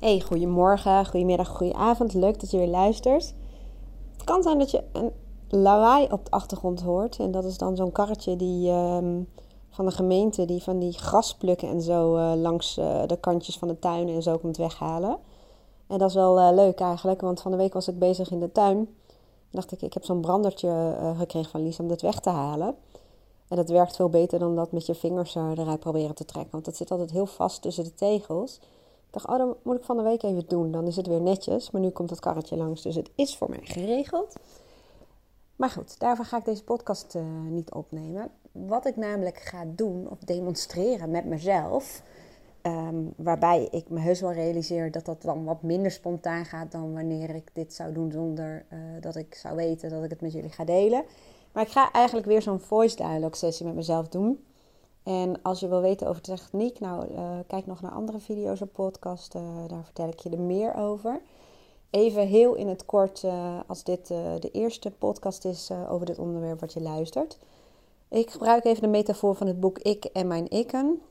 Hey, goedemorgen, goedemiddag, goedenavond. Leuk dat je weer luistert. Het kan zijn dat je een lawaai op de achtergrond hoort. En dat is dan zo'n karretje die, ehm, van de gemeente die van die grasplukken en zo uh, langs uh, de kantjes van de tuinen en zo komt weghalen. En dat is wel uh, leuk eigenlijk, want van de week was ik bezig in de tuin. Dacht ik, ik heb zo'n brandertje gekregen van Lies om dat weg te halen. En dat werkt veel beter dan dat met je vingers eruit proberen te trekken. Want dat zit altijd heel vast tussen de tegels. Dacht, oh, dan moet ik van de week even doen. Dan is het weer netjes. Maar nu komt het karretje langs, dus het is voor mij geregeld. Maar goed, daarvoor ga ik deze podcast uh, niet opnemen. Wat ik namelijk ga doen of demonstreren met mezelf. Um, waarbij ik me heus wel realiseer dat dat dan wat minder spontaan gaat dan wanneer ik dit zou doen zonder uh, dat ik zou weten dat ik het met jullie ga delen. Maar ik ga eigenlijk weer zo'n voice dialogue sessie met mezelf doen. En als je wil weten over techniek, nou, uh, kijk nog naar andere video's of podcasts. Uh, daar vertel ik je er meer over. Even heel in het kort, uh, als dit de eerste podcast is over dit onderwerp wat je luistert. Ik gebruik even de metafoor van het boek Ik en mijn ikken.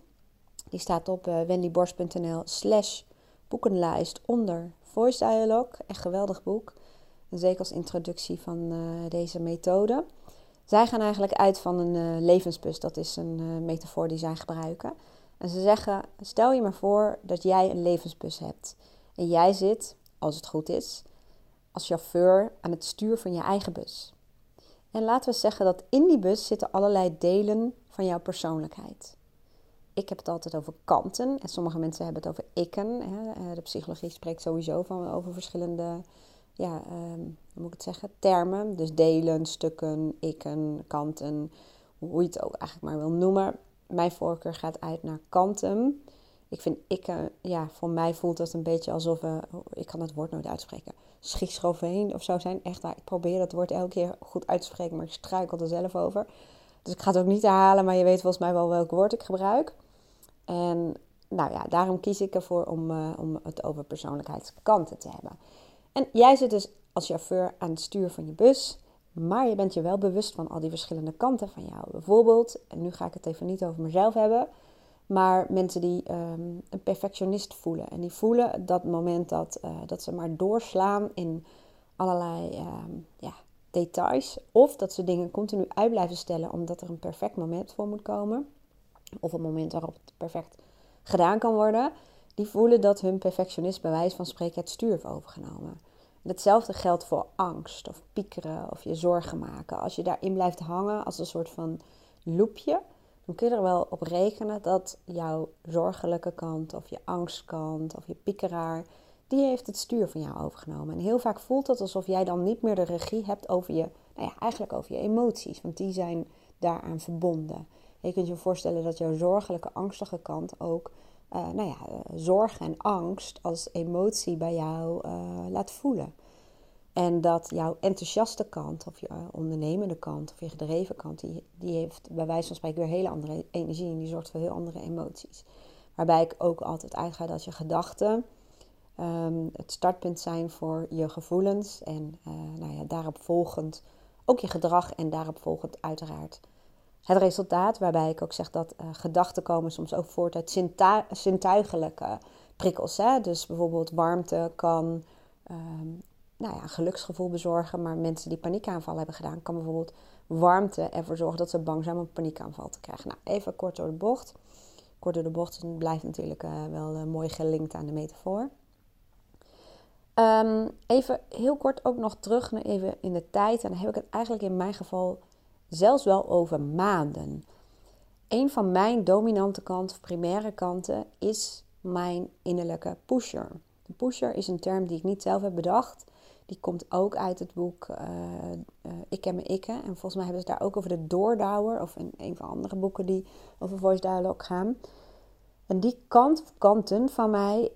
Die staat op wendyborst.nl slash boekenlijst onder Voice Dialogue. Echt geweldig boek. En zeker als introductie van deze methode. Zij gaan eigenlijk uit van een uh, levensbus. Dat is een uh, metafoor die zij gebruiken. En ze zeggen: stel je maar voor dat jij een levensbus hebt. En jij zit, als het goed is, als chauffeur aan het stuur van je eigen bus. En laten we zeggen dat in die bus zitten allerlei delen van jouw persoonlijkheid. Ik heb het altijd over kanten en sommige mensen hebben het over ikken. Hè. Eh, de psychologie spreekt sowieso van over verschillende ja, um, hoe moet ik het zeggen, termen. Dus delen, stukken, ikken, kanten, hoe je het ook eigenlijk maar wil noemen. Mijn voorkeur gaat uit naar kanten. Ik vind ikken, ja, voor mij voelt dat een beetje alsof we, ik kan het woord nooit uitspreken, schizofreen of zo zijn. Echt waar, ik probeer dat woord elke keer goed uit te spreken, maar ik struikel er zelf over. Dus ik ga het ook niet herhalen, maar je weet volgens mij wel welk woord ik gebruik. En nou ja, daarom kies ik ervoor om, uh, om het over persoonlijkheidskanten te hebben. En jij zit dus als chauffeur aan het stuur van je bus, maar je bent je wel bewust van al die verschillende kanten van jou. Bijvoorbeeld, en nu ga ik het even niet over mezelf hebben, maar mensen die um, een perfectionist voelen. En die voelen dat moment dat, uh, dat ze maar doorslaan in allerlei um, ja, details. Of dat ze dingen continu uit blijven stellen omdat er een perfect moment voor moet komen. Of een moment waarop het perfect gedaan kan worden. Die voelen dat hun perfectionist bij wijze van spreken het stuur heeft overgenomen. Hetzelfde geldt voor angst of piekeren of je zorgen maken. Als je daarin blijft hangen als een soort van loopje, dan kun je er wel op rekenen dat jouw zorgelijke kant of je angstkant of je piekeraar, die heeft het stuur van jou overgenomen. En heel vaak voelt het alsof jij dan niet meer de regie hebt over je, nou ja, eigenlijk over je emoties, want die zijn daaraan verbonden. je kunt je voorstellen dat jouw zorgelijke, angstige kant ook uh, nou ja, zorg en angst als emotie bij jou uh, laat voelen. En dat jouw enthousiaste kant, of je uh, ondernemende kant, of je gedreven kant, die, die heeft bij wijze van spreken weer hele andere energie en die zorgt voor heel andere emoties. Waarbij ik ook altijd uitga dat je gedachten um, het startpunt zijn voor je gevoelens en nou ja, daarop volgend ook je gedrag en daarop volgend uiteraard het resultaat, waarbij ik ook zeg dat uh, gedachten komen soms ook voort uit zintuigelijke prikkels. Hè? Dus bijvoorbeeld warmte kan um, nou ja, een geluksgevoel bezorgen, maar mensen die paniekaanval hebben gedaan, kan bijvoorbeeld warmte ervoor zorgen dat ze bang zijn om een paniekaanval te krijgen. Nou, even kort door de bocht. Kort door de bocht blijft natuurlijk uh, wel uh, mooi gelinkt aan de metafoor. Um, even heel kort ook nog terug even in de tijd. En dan heb ik het eigenlijk in mijn geval zelfs wel over maanden. Een van mijn dominante kanten, of primaire kanten, is mijn innerlijke pusher. De pusher is een term die ik niet zelf heb bedacht. Die komt ook uit het boek uh, uh, Ik ken me ikke. En volgens mij hebben ze daar ook over de doordouwer. Of in een van andere boeken die over voice dialogue gaan. En die kant, kanten van mij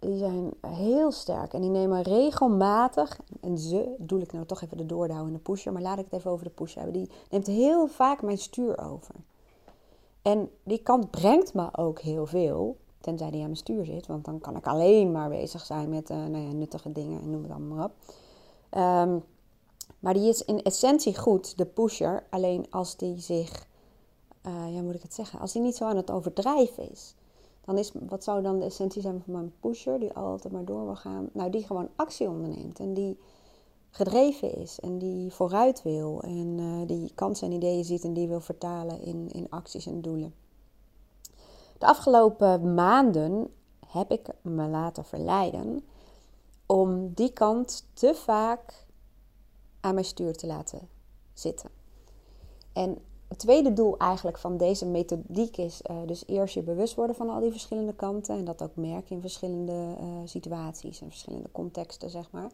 die zijn heel sterk en die nemen regelmatig, en ze doe ik nou toch even de doordouw en de pusher, maar laat ik het even over de pusher hebben. Die neemt heel vaak mijn stuur over. En die kant brengt me ook heel veel, tenzij die aan mijn stuur zit, want dan kan ik alleen maar bezig zijn met uh, nou ja, nuttige dingen en noem het allemaal op. Um, maar die is in essentie goed, de pusher, alleen als die zich, uh, ja moet ik het zeggen, als die niet zo aan het overdrijven is dan is, wat zou dan de essentie zijn van mijn pusher, die altijd maar door wil gaan? Nou, die gewoon actie onderneemt en die gedreven is en die vooruit wil en uh, die kansen en ideeën ziet en die wil vertalen in, in acties en doelen. De afgelopen maanden heb ik me laten verleiden om die kant te vaak aan mijn stuur te laten zitten. En het tweede doel eigenlijk van deze methodiek is uh, dus eerst je bewust worden van al die verschillende kanten en dat ook merken in verschillende uh, situaties en verschillende contexten, zeg maar.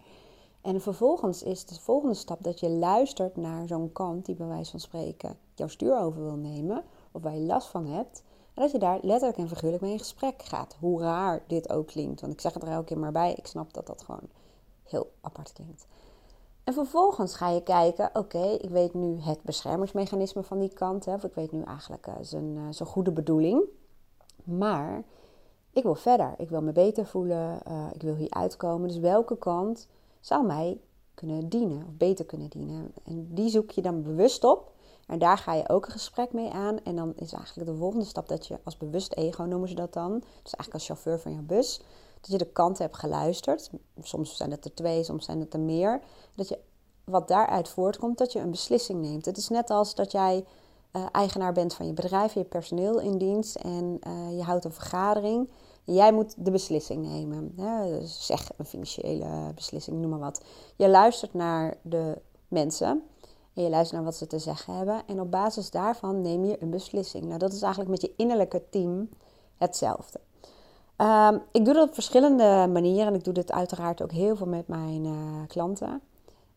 En vervolgens is de volgende stap dat je luistert naar zo'n kant die bij wijze van spreken jouw stuur over wil nemen of waar je last van hebt. En dat je daar letterlijk en figuurlijk mee in gesprek gaat. Hoe raar dit ook klinkt. Want ik zeg het er elke keer maar bij. Ik snap dat dat gewoon heel apart klinkt. En vervolgens ga je kijken, oké, ik weet nu het beschermingsmechanisme van die kant. Hè, of ik weet nu eigenlijk uh, zijn, uh, zijn goede bedoeling. Maar ik wil verder. Ik wil me beter voelen. Uh, ik wil hier uitkomen. Dus welke kant zou mij kunnen dienen of beter kunnen dienen? En die zoek je dan bewust op. En daar ga je ook een gesprek mee aan. En dan is eigenlijk de volgende stap dat je als bewust ego noemen ze dat dan. Dus eigenlijk als chauffeur van je bus. Dat je de kanten hebt geluisterd. Soms zijn het er twee, soms zijn het er meer. Dat je wat daaruit voortkomt, dat je een beslissing neemt. Het is net als dat jij uh, eigenaar bent van je bedrijf, je personeel in dienst en uh, je houdt een vergadering. Jij moet de beslissing nemen. Hè? Zeg een financiële beslissing, noem maar wat. Je luistert naar de mensen en je luistert naar wat ze te zeggen hebben. En op basis daarvan neem je een beslissing. Nou, dat is eigenlijk met je innerlijke team hetzelfde. Um, ik doe dat op verschillende manieren. En ik doe dit uiteraard ook heel veel met mijn uh, klanten.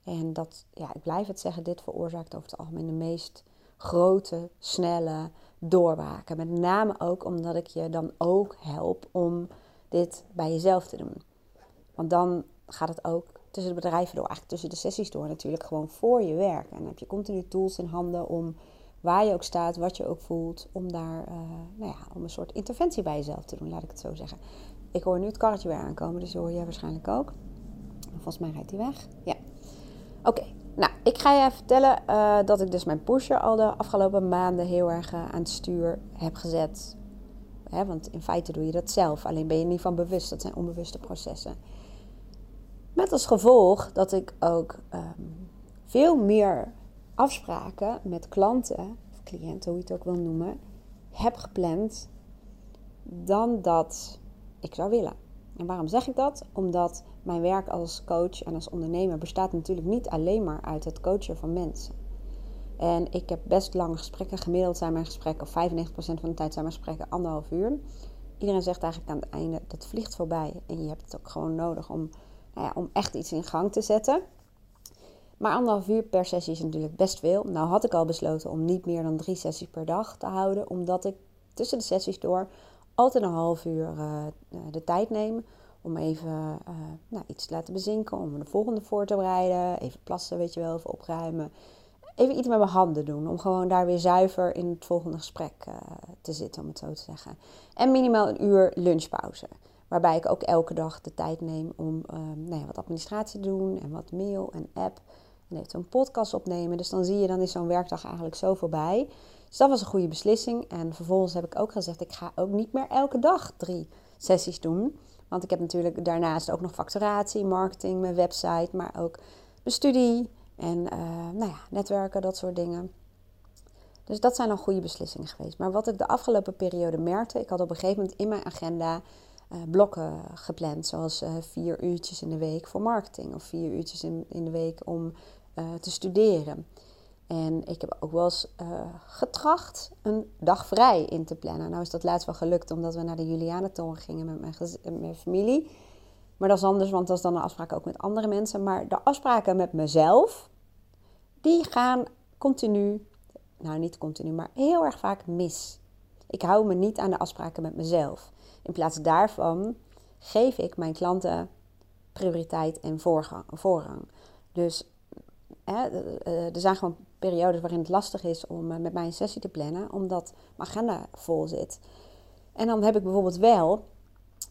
En dat, ja, ik blijf het zeggen, dit veroorzaakt over het algemeen de meest grote, snelle doorwaken. Met name ook omdat ik je dan ook help om dit bij jezelf te doen. Want dan gaat het ook tussen de bedrijven door, eigenlijk tussen de sessies door natuurlijk gewoon voor je werk. En dan heb je continu tools in handen om waar je ook staat, wat je ook voelt, om daar uh, nou ja, om een soort interventie bij jezelf te doen, laat ik het zo zeggen. Ik hoor nu het karretje weer aankomen, dus hoor jij waarschijnlijk ook. Volgens mij rijdt hij weg. Ja. Oké, nou, ik ga je vertellen uh, dat ik dus mijn pusher al de afgelopen maanden heel erg uh, aan het stuur heb gezet. Hè, want in feite doe je dat zelf, alleen ben je niet van bewust. Dat zijn onbewuste processen. Met als gevolg dat ik ook um, veel meer afspraken met klanten, of cliënten, hoe je het ook wil noemen, heb gepland dan dat ik zou willen. En waarom zeg ik dat? Omdat mijn werk als coach en als ondernemer bestaat natuurlijk niet alleen maar uit het coachen van mensen. En ik heb best lange gesprekken. Gemiddeld zijn mijn gesprekken, of 95% van de tijd zijn mijn gesprekken anderhalf uur. Iedereen zegt eigenlijk aan het einde, dat vliegt voorbij. En je hebt het ook gewoon nodig om, nou ja, om echt iets in gang te zetten. Maar anderhalf uur per sessie is natuurlijk best veel. Nou had ik al besloten om niet meer dan drie sessies per dag te houden. Omdat ik tussen de sessies door altijd een half uur uh, de tijd neem om even uh, nou, iets te laten bezinken, om de volgende voor te bereiden, even plassen, weet je wel, even opruimen. Even iets met mijn handen doen, om gewoon daar weer zuiver in het volgende gesprek te zitten, om het zo te zeggen. En minimaal een uur lunchpauze, waarbij ik ook elke dag de tijd neem om nou ja, wat administratie te doen en wat mail en app. Even een podcast opnemen. Dus dan zie je, dan is zo'n werkdag eigenlijk zo voorbij. Dus dat was een goede beslissing. En vervolgens heb ik ook gezegd, ik ga ook niet meer elke dag drie sessies doen. Want ik heb natuurlijk daarnaast ook nog facturatie, marketing, mijn website, maar ook mijn studie en uh, nou ja, netwerken, dat soort dingen. Dus dat zijn al goede beslissingen geweest. Maar wat ik de afgelopen periode merkte, ik had op een gegeven moment in mijn agenda uh, blokken gepland, zoals uh, vier uurtjes in de week voor marketing of vier uurtjes in, in de week om te studeren. En ik heb ook wel eens uh, getracht een dag vrij in te plannen. Nou is dat laatst wel gelukt omdat we naar de Julianentoren gingen met mijn, familie. Maar dat is anders, want dat is dan een afspraak ook met andere mensen. Maar de afspraken met mezelf, die gaan continu, nou niet continu, maar heel erg vaak mis. Ik hou me niet aan de afspraken met mezelf. In plaats daarvan geef ik mijn klanten prioriteit en voorrang. Dus hè, er zijn gewoon periodes waarin het lastig is om eh, met mij een sessie te plannen, omdat mijn agenda vol zit. En dan heb ik bijvoorbeeld wel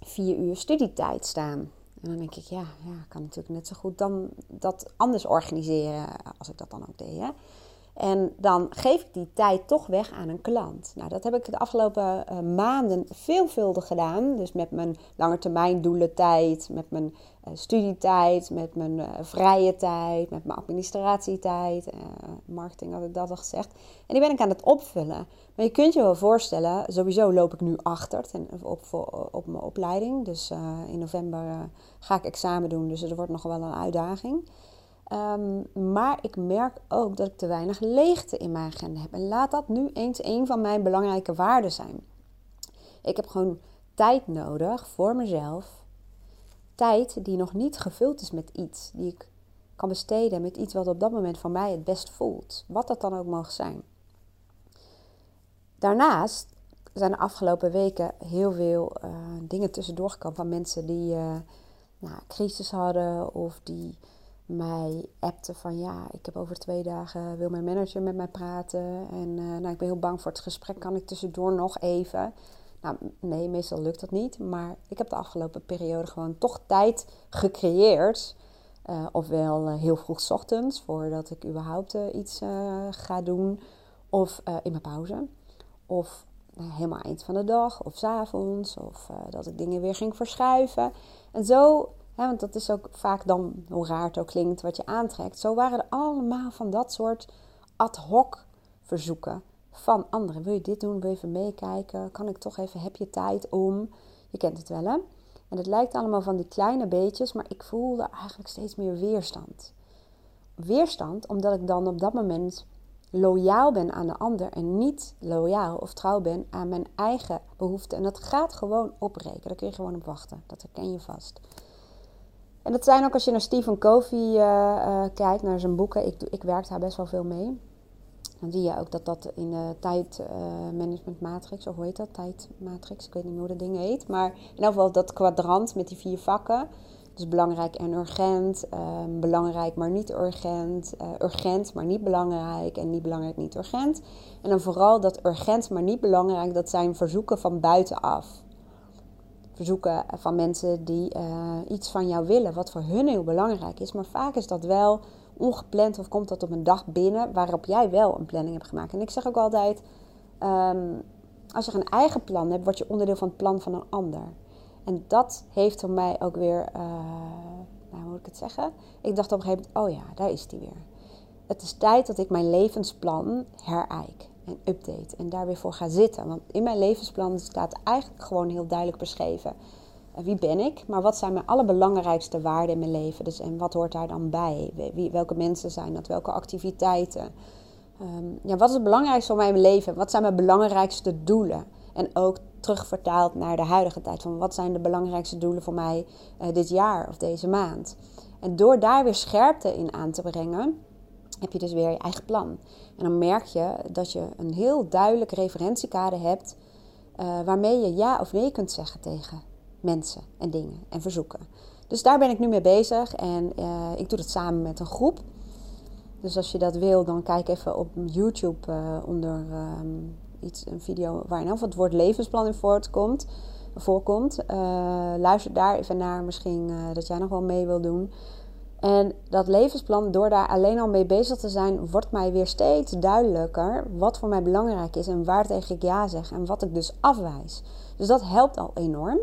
vier uur studietijd staan. En dan denk ik, ja, ja, ik kan natuurlijk net zo goed dan dat anders organiseren als ik dat dan ook deed. Hè? En dan geef ik die tijd toch weg aan een klant. Nou, dat heb ik de afgelopen uh, maanden veelvuldig gedaan. Dus met mijn langetermijn tijd, met mijn uh, studietijd, met mijn uh, vrije tijd, met mijn administratietijd. marketing had ik dat al gezegd. En die ben ik aan het opvullen. Maar je kunt je wel voorstellen, sowieso loop ik nu achter op, op, op mijn opleiding. Dus in november ga ik examen doen, dus er wordt nog wel een uitdaging. Ehm, maar ik merk ook dat ik te weinig leegte in mijn agenda heb. En laat dat nu eens een van mijn belangrijke waarden zijn. Ik heb gewoon tijd nodig voor mezelf. Tijd die nog niet gevuld is met iets. Die ik kan besteden met iets wat op dat moment voor mij het best voelt. Wat dat dan ook mag zijn. Daarnaast zijn de afgelopen weken heel veel uh, dingen tussendoor gekomen van mensen die uh, nou, crisis hadden of die mij appte van ja, ik heb over twee dagen wil mijn manager met mij praten. En uh, nou, ik ben heel bang voor het gesprek. Kan ik tussendoor nog even? Nou, nee, meestal lukt dat niet. Maar ik heb de afgelopen periode gewoon toch tijd gecreëerd. Uh, ofwel uh, heel vroeg ochtends, voordat ik überhaupt iets ga doen. Of in mijn pauze. Of helemaal eind van de dag. Of s avonds. Of dat ik dingen weer ging verschuiven. En zo want dat is ook vaak dan, hoe raar het ook klinkt, wat je aantrekt. Zo waren er allemaal van dat soort ad hoc verzoeken van anderen. Wil je dit doen? Wil je even meekijken? Kan ik toch even? Heb je tijd om? Je kent het wel, hè? En het lijkt allemaal van die kleine beetjes, maar ik voelde eigenlijk steeds meer weerstand. Weerstand omdat ik dan op dat moment loyaal ben aan de ander en niet loyaal of trouw ben aan mijn eigen behoeften. En dat gaat gewoon opbreken. Daar kun je gewoon op wachten. Dat herken je vast. En dat zijn ook als je naar Stephen Covey uh, uh, kijkt, naar zijn boeken. Ik, ik werk daar best wel veel mee. Dan zie je ook dat dat in de tijdmanagement uh, matrix, of hoe heet dat? Tijdmatrix, ik weet niet meer hoe dat ding heet. Maar in ieder geval dat kwadrant met die vier vakken. Dus belangrijk en urgent, ehm, belangrijk maar niet urgent, urgent maar niet belangrijk en niet belangrijk niet urgent. En dan vooral dat urgent maar niet belangrijk, dat zijn verzoeken van buitenaf verzoeken van mensen die uh, iets van jou willen, wat voor hun heel belangrijk is. Maar vaak is dat wel ongepland of komt dat op een dag binnen waarop jij wel een planning hebt gemaakt. En ik zeg ook altijd, um, als je een eigen plan hebt, word je onderdeel van het plan van een ander. En dat heeft voor mij ook weer, uh, nou, hoe moet ik het zeggen? Ik dacht op een gegeven moment, oh ja, daar is die weer. Het is tijd dat ik mijn levensplan herijk en update en daar weer voor ga zitten. Want in mijn levensplan staat eigenlijk gewoon heel duidelijk beschreven. Eh, wie ben ik, maar wat zijn mijn allerbelangrijkste waarden in mijn leven? Dus, en wat hoort daar dan bij? Wie, welke mensen zijn dat? Welke activiteiten? Um, ja, wat is het belangrijkste voor mij in mijn leven? Wat zijn mijn belangrijkste doelen? En ook terugvertaald naar de huidige tijd. Van wat zijn de belangrijkste doelen voor mij uh, dit jaar of deze maand? En door daar weer scherpte in aan te brengen, heb je dus weer je eigen plan. En dan merk je dat je een heel duidelijk referentiekader hebt uh, waarmee je ja of nee kunt zeggen tegen mensen en dingen en verzoeken. Dus daar ben ik nu mee bezig en uh, ik doe dat samen met een groep. Dus als je dat wil, dan kijk even op YouTube uh, onder um, iets, een video waar in het woord levensplan in voortkomt, voorkomt. luister daar even naar, misschien dat jij nog wel mee wil doen. En dat levensplan, door daar alleen al mee bezig te zijn, wordt mij weer steeds duidelijker wat voor mij belangrijk is en waar tegen ik ja zeg en wat ik dus afwijs. Dus dat helpt al enorm.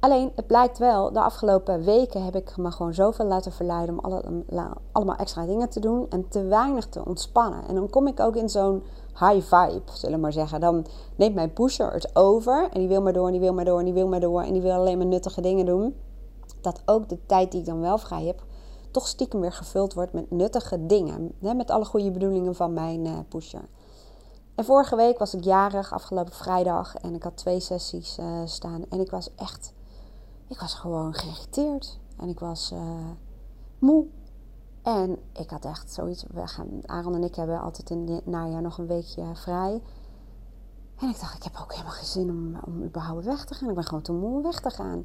Alleen, het blijkt wel, de afgelopen weken heb ik me gewoon zoveel laten verleiden om alle, allemaal extra dingen te doen en te weinig te ontspannen. En dan kom ik ook in zo'n high vibe, zullen we maar zeggen. Dan neemt mijn pusher het over en die wil maar door en die wil maar door en die wil maar door en die wil alleen maar nuttige dingen doen dat ook de tijd die ik dan wel vrij heb, toch stiekem weer gevuld wordt met nuttige dingen. Hè, met alle goede bedoelingen van mijn uh, pusher. En vorige week was ik jarig, afgelopen vrijdag. En ik had twee sessies uh, staan. En ik was echt, ik was gewoon geïrriteerd. En ik was uh, moe. En ik had echt zoiets. We gaan, Aaron en ik hebben altijd in het najaar nog een weekje vrij. En ik dacht, ik heb ook helemaal geen zin om, om überhaupt weg te gaan. Ik ben gewoon te moe om weg te gaan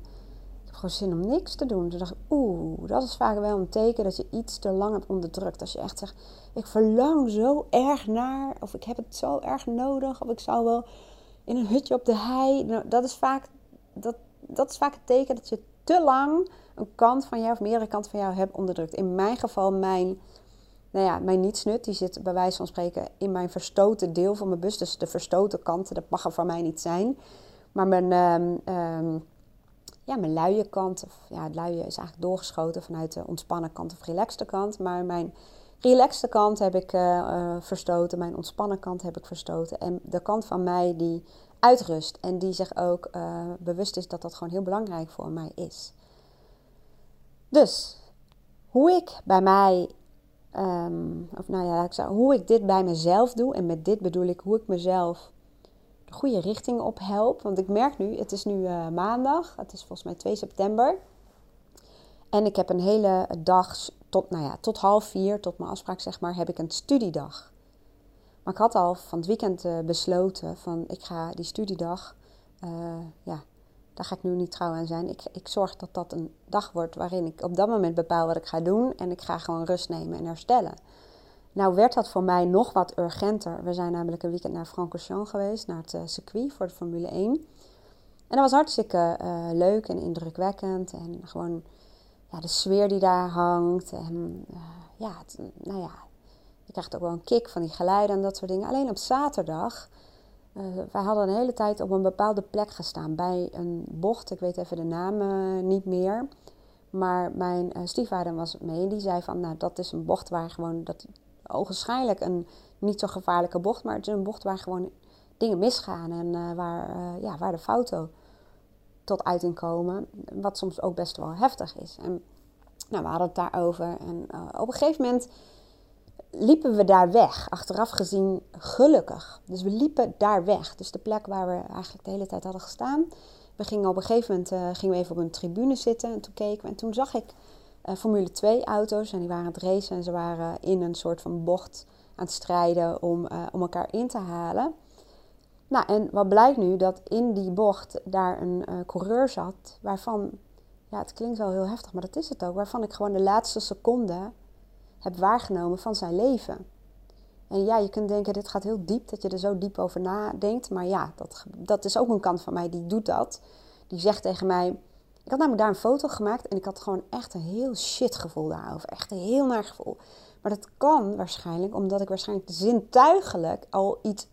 gewoon zin om niks te doen. Toen dacht ik, oeh, dat is vaak wel een teken dat je iets te lang hebt onderdrukt. Als je echt zegt, ik verlang zo erg naar, of ik heb het zo erg nodig, of ik zou wel in een hutje op de hei. Nou, dat, is vaak, dat, dat is vaak het teken dat je te lang een kant van jou, of meerdere kanten van jou hebt onderdrukt. In mijn geval, mijn nou ja, mijn nietsnut, die zit bij wijze van spreken in mijn verstoten deel van mijn bus. Dus de verstoten kant, dat mag er voor mij niet zijn. Maar mijn, um, um, ja, mijn luie kant, of ja, het luie is eigenlijk doorgeschoten vanuit de ontspannen kant of relaxte kant. Maar mijn relaxte kant heb ik uh, verstoten, mijn ontspannen kant heb ik verstoten. En de kant van mij die uitrust en die zich ook uh, bewust is dat dat gewoon heel belangrijk voor mij is. Dus hoe ik bij mij, um, of nou ja, ik zou, hoe ik dit bij mezelf doe, en met dit bedoel ik hoe ik mezelf goede richting op help. Want ik merk nu, het is nu uh, maandag, het is volgens mij 2 september. En ik heb een hele dag tot, nou ja, tot half vier, tot mijn afspraak zeg maar, heb ik een studiedag. Maar ik had al van het weekend uh, besloten van ik ga die studiedag, uh, ja, daar ga ik nu niet trouw aan zijn. Ik, ik zorg dat dat een dag wordt waarin ik op dat moment bepaal wat ik ga doen. En ik ga gewoon rust nemen en herstellen. Nou werd dat voor mij nog wat urgenter. We zijn namelijk een weekend naar Francorchamps geweest, naar het uh, circuit voor de Formule 1. En dat was hartstikke uh, leuk en indrukwekkend. En gewoon ja, de sfeer die daar hangt. En uh, ja, nou ja, je krijgt ook wel een kick van die geluiden en dat soort dingen. Alleen op zaterdag wij hadden een hele tijd op een bepaalde plek gestaan bij een bocht. Ik weet even de naam niet meer. Maar mijn stiefvader was mee. Die zei van, nou dat is een bocht waar gewoon, dat ogenschijnlijk een niet zo gevaarlijke bocht. Maar het is een bocht waar gewoon dingen misgaan. En waar, ja, waar de foto tot uiting komen. Wat soms ook best wel heftig is. En nou, we hadden het daarover. En op een gegeven moment liepen we daar weg. Achteraf gezien gelukkig. Dus we liepen daar weg. Dus de plek waar we eigenlijk de hele tijd hadden gestaan. We gingen op een gegeven moment gingen we even op een tribune zitten. En toen keken we. En toen zag ik uh, Formule 2 auto's. En die waren aan het racen. En ze waren in een soort van bocht aan het strijden om, uh, om elkaar in te halen. Nou, en wat blijkt nu? Dat in die bocht daar een coureur zat. Waarvan, ja, het klinkt wel heel heftig, maar dat is het ook. Waarvan ik gewoon de laatste seconde heb waargenomen van zijn leven. En ja, je kunt denken, dit gaat heel diep, dat je er zo diep over nadenkt. Maar ja, dat, dat is ook een kant van mij die doet dat. Die zegt tegen mij, ik had namelijk daar een foto gemaakt en ik had gewoon echt een heel shit gevoel daarover. Echt een heel naar gevoel. Maar dat kan waarschijnlijk omdat ik waarschijnlijk zintuigelijk al iets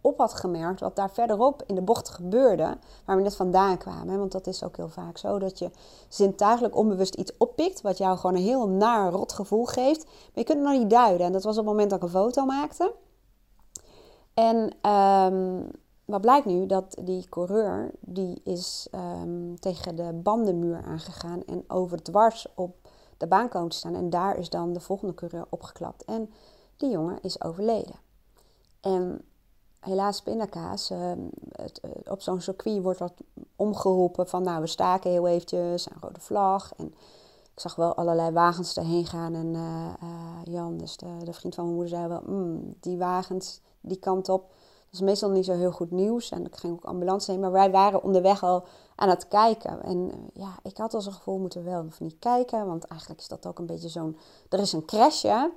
op had gemerkt wat daar verderop in de bocht gebeurde, waar we net vandaan kwamen. Want dat is ook heel vaak zo, dat je zintuigelijk onbewust iets oppikt, wat jou gewoon een heel naar rot gevoel geeft. Maar je kunt het nog niet duiden. En dat was op het moment dat ik een foto maakte. En um, wat blijkt nu? Dat die coureur, die is um, tegen de bandenmuur aangegaan en over dwars op de baan komen te staan. En daar is dan de volgende coureur opgeklapt. En die jongen is overleden. En helaas pindakaas. Uh, het, uh, op zo'n circuit wordt wat omgeroepen van nou we staken heel eventjes, een rode vlag. En ik zag wel allerlei wagens erheen gaan en uh, Jan, dus de, de, vriend van mijn moeder, zei wel, mm, die wagens die kant op. Dat is meestal niet zo heel goed nieuws en ik ging ook ambulance heen. Maar wij waren onderweg al aan het kijken. En ja, ik had al zo'n gevoel, moeten we wel of niet kijken. Want eigenlijk is dat ook een beetje zo'n, er is een crashje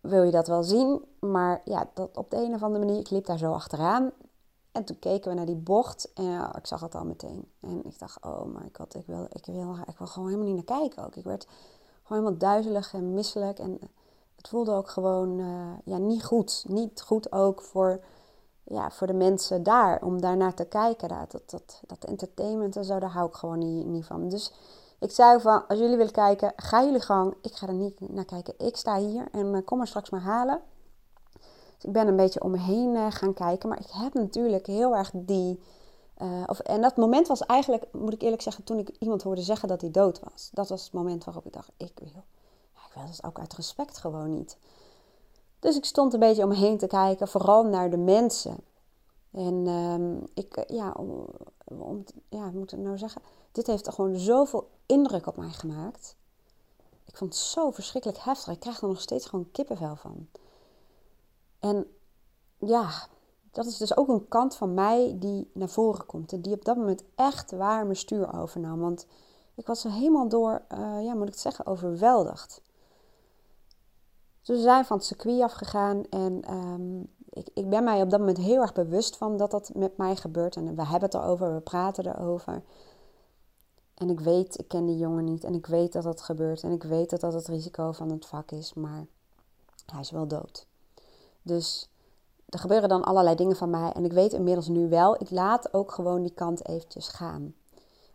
wil je dat wel zien. Maar ja, dat op de een of andere manier, ik liep daar zo achteraan. En toen keken we naar die bocht en ik zag het al meteen. En ik dacht, oh my god, ik wil, ik wil, ik wil gewoon helemaal niet naar kijken ook. Ik werd gewoon helemaal duizelig en misselijk. En het voelde ook gewoon uh, ja, niet goed. Niet goed ook voor, ja, voor de mensen daar, om daar naar te kijken. Dat, dat, dat, entertainment en zo, daar hou ik gewoon niet, niet van. Dus ik zei van, als jullie willen kijken, ga jullie gang. Ik ga er niet naar kijken. Ik sta hier en uh, kom maar straks maar halen. Dus ik ben een beetje om me heen uh, gaan kijken. Maar ik heb natuurlijk heel erg die... Of, en dat moment was eigenlijk, moet ik eerlijk zeggen, toen ik iemand hoorde zeggen dat hij dood was. Dat was het moment waarop ik dacht, ik wil, dat ook uit respect gewoon niet. Dus ik stond een beetje om me heen te kijken, vooral naar de mensen. En um, ik, ja, om, ja, moet ik nou zeggen? Dit heeft gewoon zoveel indruk op mij gemaakt. Ik vond het zo verschrikkelijk heftig. Ik krijg er nog steeds gewoon kippenvel van. En ja, dat is dus ook een kant van mij die naar voren komt. En die op dat moment echt waar mijn stuur overnam. Want ik was er helemaal door, uh, ja, moet ik het zeggen, overweldigd. Dus we zijn van het circuit afgegaan en um, ik, ik ben mij op dat moment heel erg bewust van dat dat met mij gebeurt. En we hebben het erover, we praten erover. En ik weet, ik ken die jongen niet en ik weet dat dat gebeurt en ik weet dat dat het risico van het vak is. Maar Hij is wel dood. Dus er gebeuren dan allerlei dingen van mij. En ik weet inmiddels nu wel, ik laat ook gewoon die kant eventjes gaan.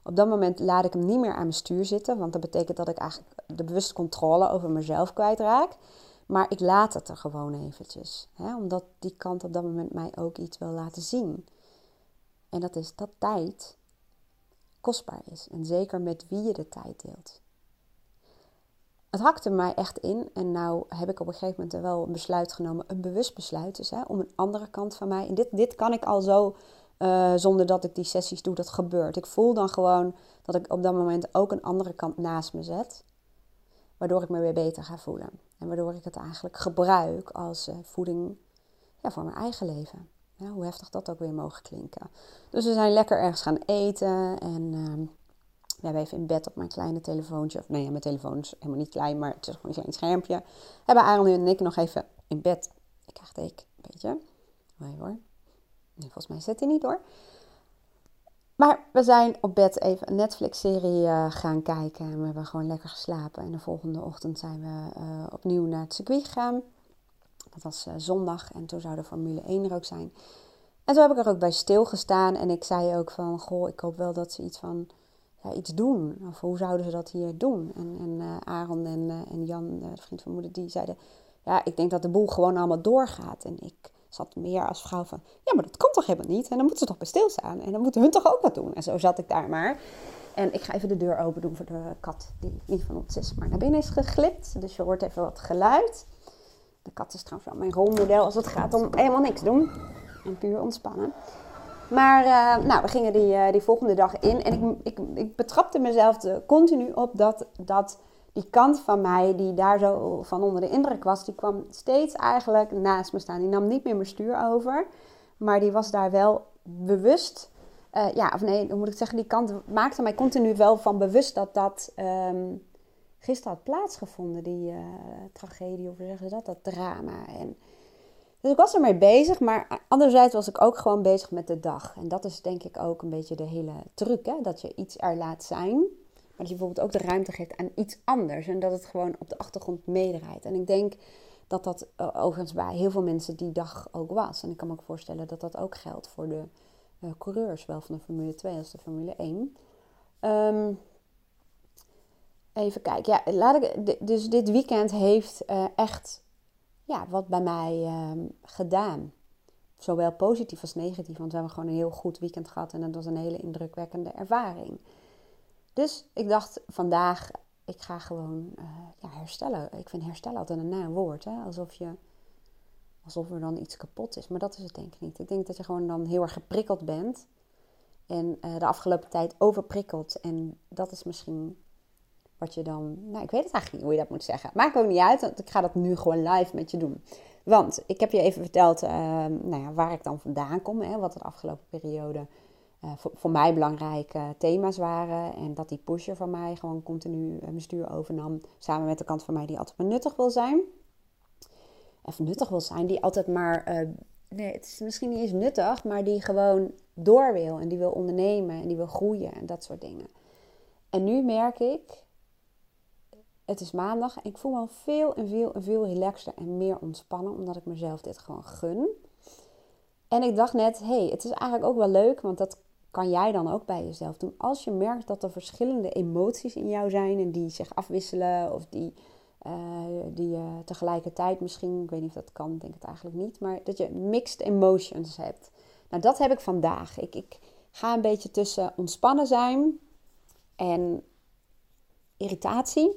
Op dat moment laat ik hem niet meer aan mijn stuur zitten. Want dat betekent dat ik eigenlijk de bewuste controle over mezelf kwijtraak. Maar ik laat het er gewoon eventjes. Hè? Omdat die kant op dat moment mij ook iets wil laten zien. En dat is dat tijd kostbaar is. En zeker met wie je de tijd deelt. Het hakte mij echt in. En nou heb ik op een gegeven moment wel een besluit genomen. Een bewust besluit dus. Hè, om een andere kant van mij. En dit, dit kan ik al zo uh, zonder dat ik die sessies doe. Dat gebeurt. Ik voel dan gewoon dat ik op dat moment ook een andere kant naast me zet. Waardoor ik me weer beter ga voelen. En waardoor ik het eigenlijk gebruik als uh, voeding ja, voor mijn eigen leven. Hoe heftig dat ook weer mogen klinken. Dus we zijn lekker ergens gaan eten. En uh, we hebben even in bed op mijn kleine telefoontje. Of nee, mijn telefoon is helemaal niet klein, maar het is gewoon een klein schermpje. Hebben Aaron en ik nog even in bed. Ik krijg teek, een beetje. Nee hoor. Volgens mij zit hij niet hoor. Maar we zijn op bed even een Netflix-serie uh, gaan kijken. En we hebben gewoon lekker geslapen. En de volgende ochtend zijn we uh, opnieuw naar het circuit gegaan. Dat was uh, zondag en toen zou de Formule 1 er ook zijn. En toen heb ik er ook bij stilgestaan. En ik zei ook van, goh, ik hoop wel dat ze iets van ja, iets doen. Of hoe zouden ze dat hier doen? En, en Aaron en, en Jan, de vriend van moeder, die zeiden... Ja, ik denk dat de boel gewoon allemaal doorgaat. En ik zat meer als vrouw van... Ja, maar dat kan toch helemaal niet? En dan moeten ze toch bij stilstaan? En dan moeten hun toch ook wat doen? En zo zat ik daar maar. En ik ga even de deur open doen voor de kat, die niet van ons is, maar naar binnen is geglipt. Dus je hoort even wat geluid. De kat is trouwens wel mijn rolmodel als het gaat om helemaal niks doen. En puur ontspannen. Maar uh, nou, we gingen die, uh, die volgende dag in. En ik, ik, ik betrapte mezelf continu op dat, dat die kant van mij, die daar zo van onder de indruk was, die kwam steeds eigenlijk naast me staan. Die nam niet meer mijn stuur over. Maar die was daar wel bewust. Uh, ja, of nee, hoe moet ik zeggen? Die kant maakte mij continu wel van bewust dat dat um, gisteren had plaatsgevonden. Die tragedie, of hoe zeggen ze dat? Dat drama. En dus ik was ermee bezig, maar anderzijds was ik ook gewoon bezig met de dag. En dat is denk ik ook een beetje de hele truc, hè? dat je iets er laat zijn, dat je bijvoorbeeld ook de ruimte geeft aan iets anders en dat het gewoon op de achtergrond meedraait. En ik denk dat dat uh, overigens bij heel veel mensen die dag ook was. En ik kan me ook voorstellen dat dat ook geldt voor de uh, coureurs, zowel van de Formule 2 als de Formule 1. Um, even kijken, ja, laat ik, dus dit weekend heeft uh, echt ja, wat bij mij uh, gedaan. Zowel positief als negatief, want we hebben gewoon een heel goed weekend gehad en het was een hele indrukwekkende ervaring. Dus ik dacht vandaag, ik ga gewoon uh, ja, herstellen. Ik vind herstellen altijd een naar woord, hè? alsof je alsof er dan iets kapot is. Maar dat is het denk ik niet. Ik denk dat je gewoon dan heel erg geprikkeld bent. En uh, de afgelopen tijd overprikkeld. En dat is misschien wat je dan, nou ik weet het eigenlijk niet hoe je dat moet zeggen. Maakt ook niet uit, want ik ga dat nu gewoon live met je doen. Want ik heb je even verteld uh, nou ja, waar ik dan vandaan kom. Hè, wat de afgelopen periode uh, voor, mij belangrijke thema's waren. En dat die pusher van mij gewoon continu mijn stuur overnam. Samen met de kant van mij die altijd maar nuttig wil zijn. Even nuttig wil zijn, die altijd maar... Eh, nee, het is misschien niet eens nuttig, maar die gewoon door wil. En die wil ondernemen en die wil groeien en dat soort dingen. En nu merk ik het is maandag en ik voel me veel en veel en veel relaxter en meer ontspannen, omdat ik mezelf dit gewoon gun. En ik dacht net, hey, het is eigenlijk ook wel leuk, want dat kan jij dan ook bij jezelf doen. Als je merkt dat er verschillende emoties in jou zijn en die zich afwisselen of die, uh, die je tegelijkertijd misschien, ik weet niet of dat kan, denk het eigenlijk niet, maar dat je mixed emotions hebt. Nou, dat heb ik vandaag. Ik, ik ga een beetje tussen ontspannen zijn en irritatie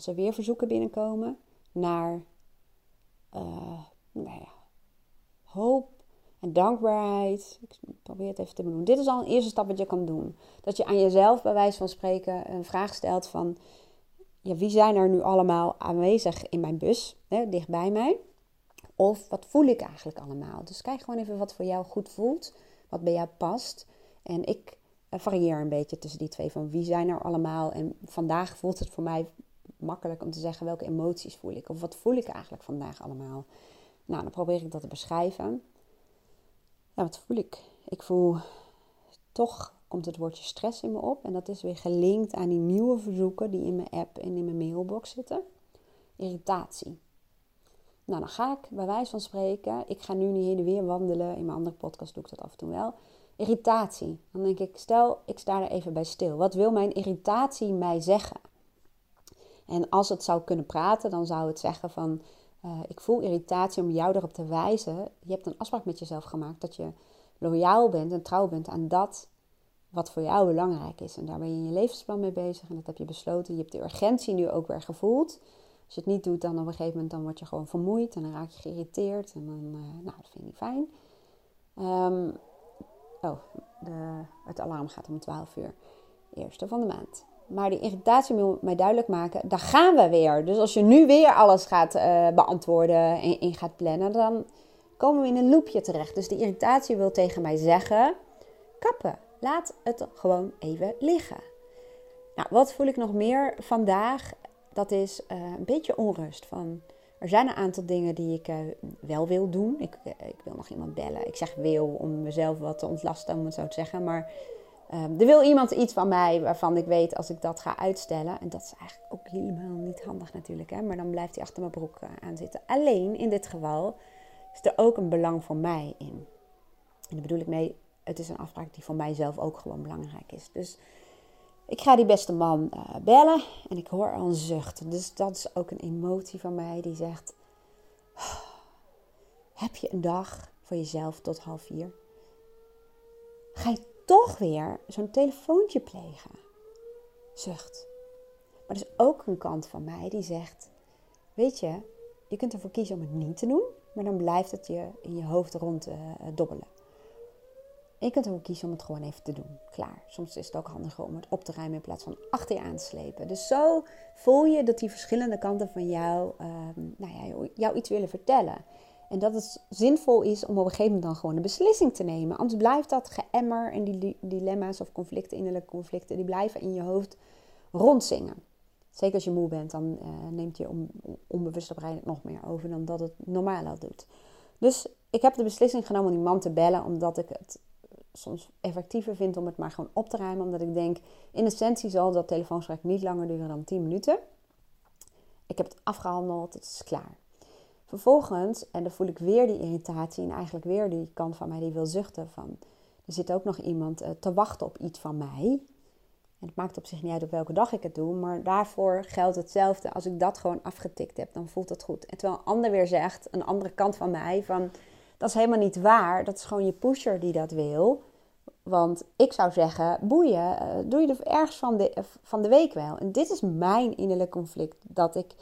als er weer verzoeken binnenkomen, naar uh, nou ja, hoop en dankbaarheid. Ik probeer het even te benoemen. Dit is al een eerste stap wat je kan doen. Dat je aan jezelf, bij wijze van spreken, een vraag stelt van... Ja, wie zijn er nu allemaal aanwezig in mijn bus, hè, dicht bij mij? Of wat voel ik eigenlijk allemaal? Dus kijk gewoon even wat voor jou goed voelt, wat bij jou past. En ik eh, varieer een beetje tussen die twee van wie zijn er allemaal. En vandaag voelt het voor mij makkelijk om te zeggen welke emoties voel ik. Of wat voel ik eigenlijk vandaag allemaal. Nou, dan probeer ik dat te beschrijven. Ja, wat voel ik? Ik voel toch komt het woordje stress in me op. En dat is weer gelinkt aan die nieuwe verzoeken die in mijn app en in mijn mailbox zitten. Irritatie. nou, dan ga ik bij wijze van spreken, ik ga nu niet heen en weer wandelen. In mijn andere podcast doe ik dat af en toe wel. Irritatie. Dan denk ik, stel, ik sta er even bij stil. Wat wil mijn irritatie mij zeggen? En als het zou kunnen praten, dan zou het zeggen van, uh, ik voel irritatie om jou erop te wijzen. Je hebt een afspraak met jezelf gemaakt dat je loyaal bent en trouw bent aan dat wat voor jou belangrijk is. En daar ben je in je levensplan mee bezig en dat heb je besloten. Je hebt de urgentie nu ook weer gevoeld. Als je het niet doet, dan op een gegeven moment dan word je gewoon vermoeid en dan raak je geïrriteerd. En dan, uh, nou, dat vind ik niet fijn. Um, oh, de, het alarm gaat om 12 uur. Eerste van de maand. Maar die irritatie wil mij duidelijk maken, daar gaan we weer. Dus als je nu weer alles gaat uh, beantwoorden en in gaat plannen, dan komen we in een loopje terecht. Dus die irritatie wil tegen mij zeggen, kappen. Laat het gewoon even liggen. Nou, wat voel ik nog meer vandaag? Dat is uh, een beetje onrust. Van, er zijn een aantal dingen die ik uh, wel wil doen. Ik, ik, wil nog iemand bellen. Ik zeg wil om mezelf wat te ontlasten, om het zo te zeggen. Maar um, er wil iemand iets van mij waarvan ik weet als ik dat ga uitstellen. En dat is eigenlijk ook helemaal niet handig natuurlijk. Hè? Maar dan blijft hij achter mijn broek uh, aan zitten. Alleen in dit geval is er ook een belang voor mij in. En daar bedoel ik mee, het is een afspraak die voor mijzelf ook gewoon belangrijk is. Dus ik ga die beste man uh, bellen en ik hoor al een zucht. Dus dat is ook een emotie van mij die zegt: Heb je een dag voor jezelf tot half vier? Ga je toch weer zo'n telefoontje plegen? Zucht. Maar er is ook een kant van mij die zegt: Weet je, je kunt ervoor kiezen om het niet te doen, maar dan blijft het je in je hoofd rond uh, dobbelen. je kunt ervoor kiezen om het gewoon even te doen. Klaar. Soms is het ook handiger om het op te ruimen in plaats van achter je aan te slepen. Dus zo voel je dat die verschillende kanten van jou, uh, nou ja, jou iets willen vertellen. En dat het zinvol is om op een gegeven moment dan gewoon een beslissing te nemen. Anders blijft dat geëmmer en die dilemma's of conflicten, innerlijke conflicten, die blijven in je hoofd rondzingen. Zeker als je moe bent, dan uh, neemt je on, onbewuste brein het nog meer over dan dat het normaal al doet. Dus ik heb de beslissing genomen om die man te bellen, omdat ik het soms effectiever vind om het maar gewoon op te ruimen. Omdat ik denk, in essentie zal dat telefoongesprek niet langer duren dan 10 minuten. Ik heb het afgehandeld, het is klaar. Vervolgens, en dan voel ik weer die irritatie en eigenlijk weer die kant van mij die wil zuchten van... Er zit ook nog iemand uh, te wachten op iets van mij. En het maakt op zich niet uit op welke dag ik het doe, maar daarvoor geldt hetzelfde. Als ik dat gewoon afgetikt heb, dan voelt het goed. Terwijl een ander weer zegt, een andere kant van mij, van dat is helemaal niet waar. Dat is gewoon je pusher die dat wil. Want ik zou zeggen, boeien, uh, doe je er ergens van de, van de week wel. En dit is mijn innerlijk conflict. Dat ik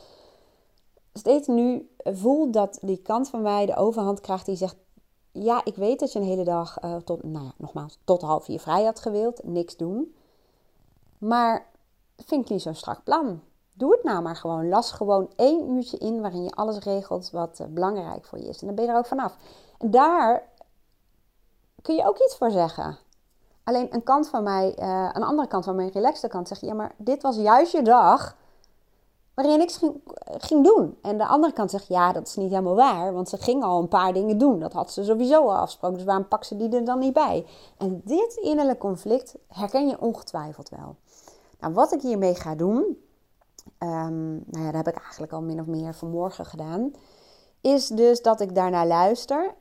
steeds nu voel dat die kant van mij de overhand krijgt die zegt... Ja, ik weet dat je een hele dag, uh, tot, nou ja, nogmaals, tot half vier vrij had gewild. Niks doen. Maar vind ik niet zo'n strak plan. Doe het nou maar gewoon. Las gewoon één uurtje in waarin je alles regelt wat uh, belangrijk voor je is. En dan ben je er ook vanaf. En daar kun je ook iets voor zeggen. Alleen een kant van mij, uh, een andere kant van mijn relaxte kant zegt: ja, maar dit was juist je dag waarin je niks ging, ging, doen. En de andere kant zegt: ja, dat is niet helemaal waar, want ze ging al een paar dingen doen. Dat had ze sowieso al afgesproken, dus waarom pak ze die er dan niet bij? En dit innerlijke conflict herken je ongetwijfeld wel. Nou, wat ik hiermee ga doen, um, nou ja, dat heb ik eigenlijk al min of meer vanmorgen gedaan, is dus dat ik daarna luister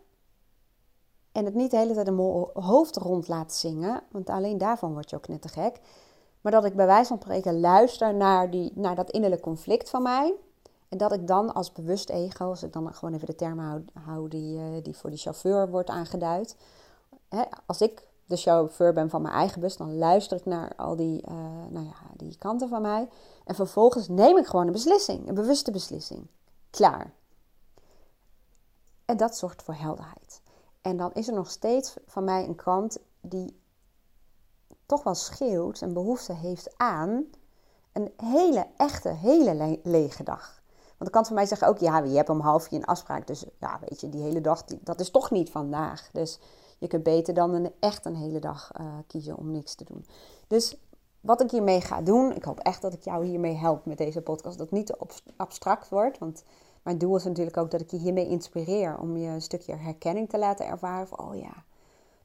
en het niet de hele tijd mijn hoofd rond laat zingen, want alleen daarvan word je ook net te gek. Maar dat ik bij wijze van spreken luister naar, die, naar dat innerlijke conflict van mij. En dat ik dan als bewust ego, als ik dan gewoon even de term hou, hou die, uh, die voor die chauffeur wordt aangeduid. Hè, als ik de chauffeur ben van mijn eigen bus, dan luister ik naar al die, uh, nou ja, die kanten van mij. En vervolgens neem ik gewoon een beslissing, een bewuste beslissing. Klaar. En dat zorgt voor helderheid. En dan is er nog steeds van mij een kant die toch wel schreeuwt en behoefte heeft aan een hele, echte, hele lege dag. Want de kant van mij zegt ook, ja, je hebt om half vier een afspraak. Dus ja, weet je, die hele dag, dat is toch niet vandaag. Dus je kunt beter dan een, echt een hele dag uh, kiezen om niks te doen. Dus wat ik hiermee ga doen, ik hoop echt dat ik jou hiermee help met deze podcast. Dat het niet te abstract wordt. Want mijn doel is natuurlijk ook dat ik je hiermee inspireer. Om je een stukje herkenning te laten ervaren. Van, oh ja,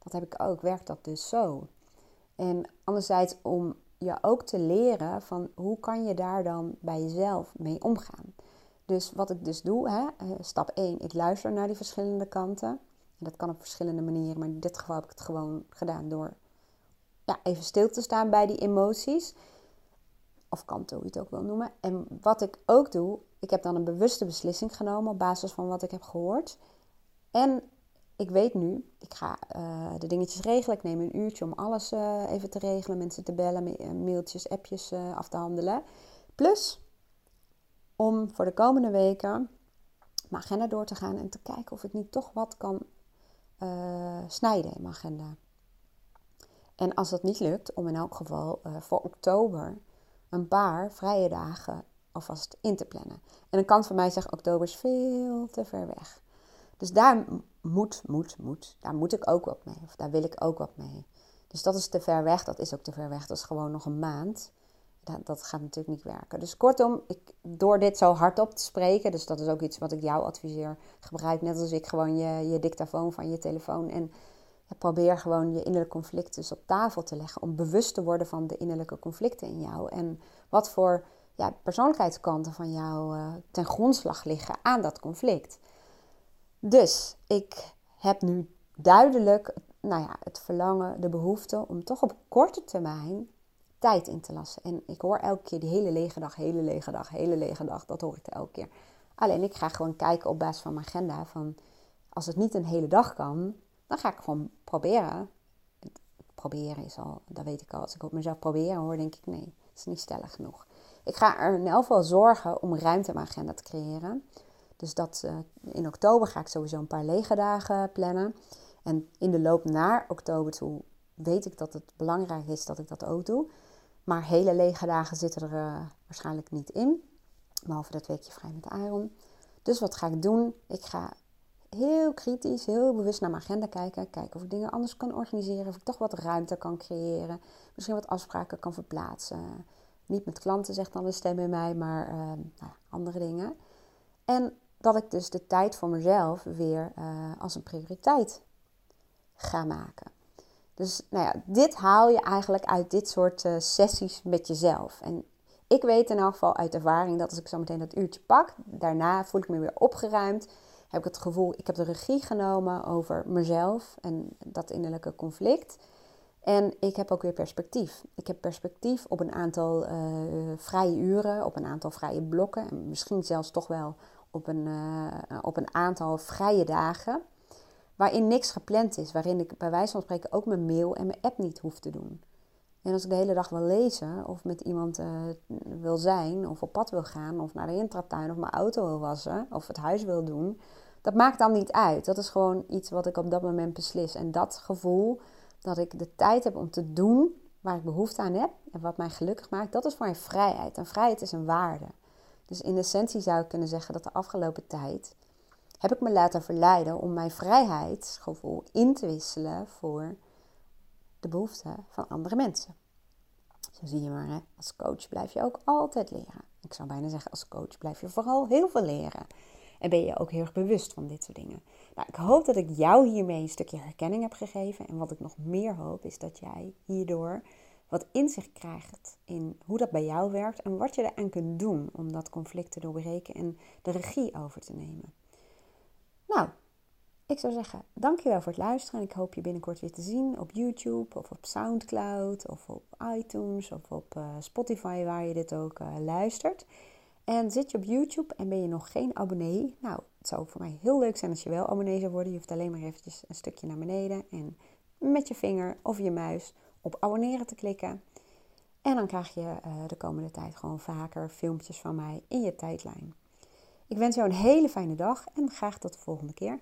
dat heb ik ook. Werkt dat dus zo? En anderzijds om je ook te leren van hoe kan je daar dan bij jezelf mee omgaan. Dus wat ik dus doe, hè, eh, stap 1, ik luister naar die verschillende kanten. En dat kan op verschillende manieren, maar in dit geval heb ik het gewoon gedaan door ja, even stil te staan bij die emoties. Of kanto, hoe je het ook wil noemen. En wat ik ook doe, ik heb dan een bewuste beslissing genomen op basis van wat ik heb gehoord. En ik weet nu, ik ga uh, de dingetjes regelen. Ik neem een uurtje om alles uh, even te regelen, mensen te bellen, mailtjes, appjes af te handelen. Plus om voor de komende weken mijn agenda door te gaan en te kijken of ik niet toch wat kan snijden in mijn agenda. En als dat niet lukt, om in elk geval voor oktober een paar vrije dagen alvast in te plannen. En een kant van mij zegt oktober is veel te ver weg. Dus daar moet, moet, moet. Daar moet ik ook wat mee. Of daar wil ik ook wat mee. Dus dat is te ver weg. Dat is ook te ver weg. Dat is gewoon nog een maand. Dat, dat gaat natuurlijk niet werken. Dus kortom, ik, door dit zo hardop te spreken, dus dat is ook iets wat ik jou adviseer. Gebruik net als ik gewoon je, je dictafoon van je telefoon. En probeer gewoon je innerlijke conflicten dus op tafel te leggen. Om bewust te worden van de innerlijke conflicten in jou. En wat voor ja, persoonlijkheidskanten van jou uh, ten grondslag liggen aan dat conflict. Dus ik heb nu duidelijk nou ja, het verlangen, de behoefte om toch op korte termijn tijd in te lassen. En ik hoor elke keer die hele lege dag, hele lege dag, hele lege dag. Dat hoor ik elke keer. Alleen ik ga gewoon kijken op basis van mijn agenda. Van als het niet een hele dag kan, dan ga ik gewoon proberen. Proberen is al, dat weet ik al. Als ik op mezelf proberen hoor, denk ik nee, het is niet stellig genoeg. Ik ga er in elk geval zorgen om ruimte in mijn agenda te creëren. Dus dat uh, in oktober ga ik sowieso een paar lege dagen plannen. En in de loop naar oktober toe weet ik dat het belangrijk is dat ik dat ook doe. Maar hele lege dagen zitten er uh, waarschijnlijk niet in. Behalve dat weekje vrij met Aaron. Dus wat ga ik doen? Ik ga heel kritisch, heel bewust naar mijn agenda kijken. Kijken of ik dingen anders kan organiseren. Of ik toch wat ruimte kan creëren. Misschien wat afspraken kan verplaatsen. Niet met klanten, zegt dan de stem in mij, maar uh, nou, andere dingen. En dat ik dus de tijd voor mezelf weer uh, als een prioriteit ga maken. Dus nou ja, dit haal je eigenlijk uit dit soort uh, sessies met jezelf. En ik weet in elk geval uit ervaring dat als ik zo meteen dat uurtje pak, daarna voel ik me weer opgeruimd. Heb ik het gevoel, ik heb de regie genomen over mezelf en dat innerlijke conflict. En ik heb ook weer perspectief. Ik heb perspectief op een aantal uh, vrije uren, op een aantal vrije blokken. En misschien zelfs toch wel op een, uh, op een aantal vrije dagen. Waarin niks gepland is. Waarin ik bij wijze van spreken ook mijn mail en mijn app niet hoef te doen. En als ik de hele dag wil lezen of met iemand uh, wil zijn of op pad wil gaan of naar de intratuin of mijn auto wil wassen of het huis wil doen, dat maakt dan niet uit. Dat is gewoon iets wat ik op dat moment beslis. En dat gevoel dat ik de tijd heb om te doen waar ik behoefte aan heb en wat mij gelukkig maakt, dat is voor mij vrijheid. En vrijheid is een waarde. Dus in essentie zou ik kunnen zeggen dat de afgelopen tijd heb ik me laten verleiden om mijn vrijheidsgevoel in te wisselen voor de behoeften van andere mensen. Zo zie je maar, hè? als coach blijf je ook altijd leren. Ik zou bijna zeggen, als coach blijf je vooral heel veel leren. En ben je ook heel erg bewust van dit soort dingen. Nou, ik hoop dat ik jou hiermee een stukje herkenning heb gegeven. En wat ik nog meer hoop, is dat jij hierdoor wat inzicht krijgt in hoe dat bij jou werkt en wat je eraan kunt doen om dat conflict te doorbreken en de regie over te nemen. Nou, ik zou zeggen, dankjewel voor het luisteren. En ik hoop je binnenkort weer te zien op YouTube of op Soundcloud of op iTunes of op uh, Spotify waar je dit ook uh, luistert. En zit je op YouTube en ben je nog geen abonnee? Nou, het zou voor mij heel leuk zijn als je wel abonnee zou worden. Je hoeft alleen maar eventjes een stukje naar beneden en met je vinger of je muis op abonneren te klikken. En dan krijg je uh, de komende tijd gewoon vaker filmpjes van mij in je tijdlijn. Ik wens jou een hele fijne dag en graag tot de volgende keer.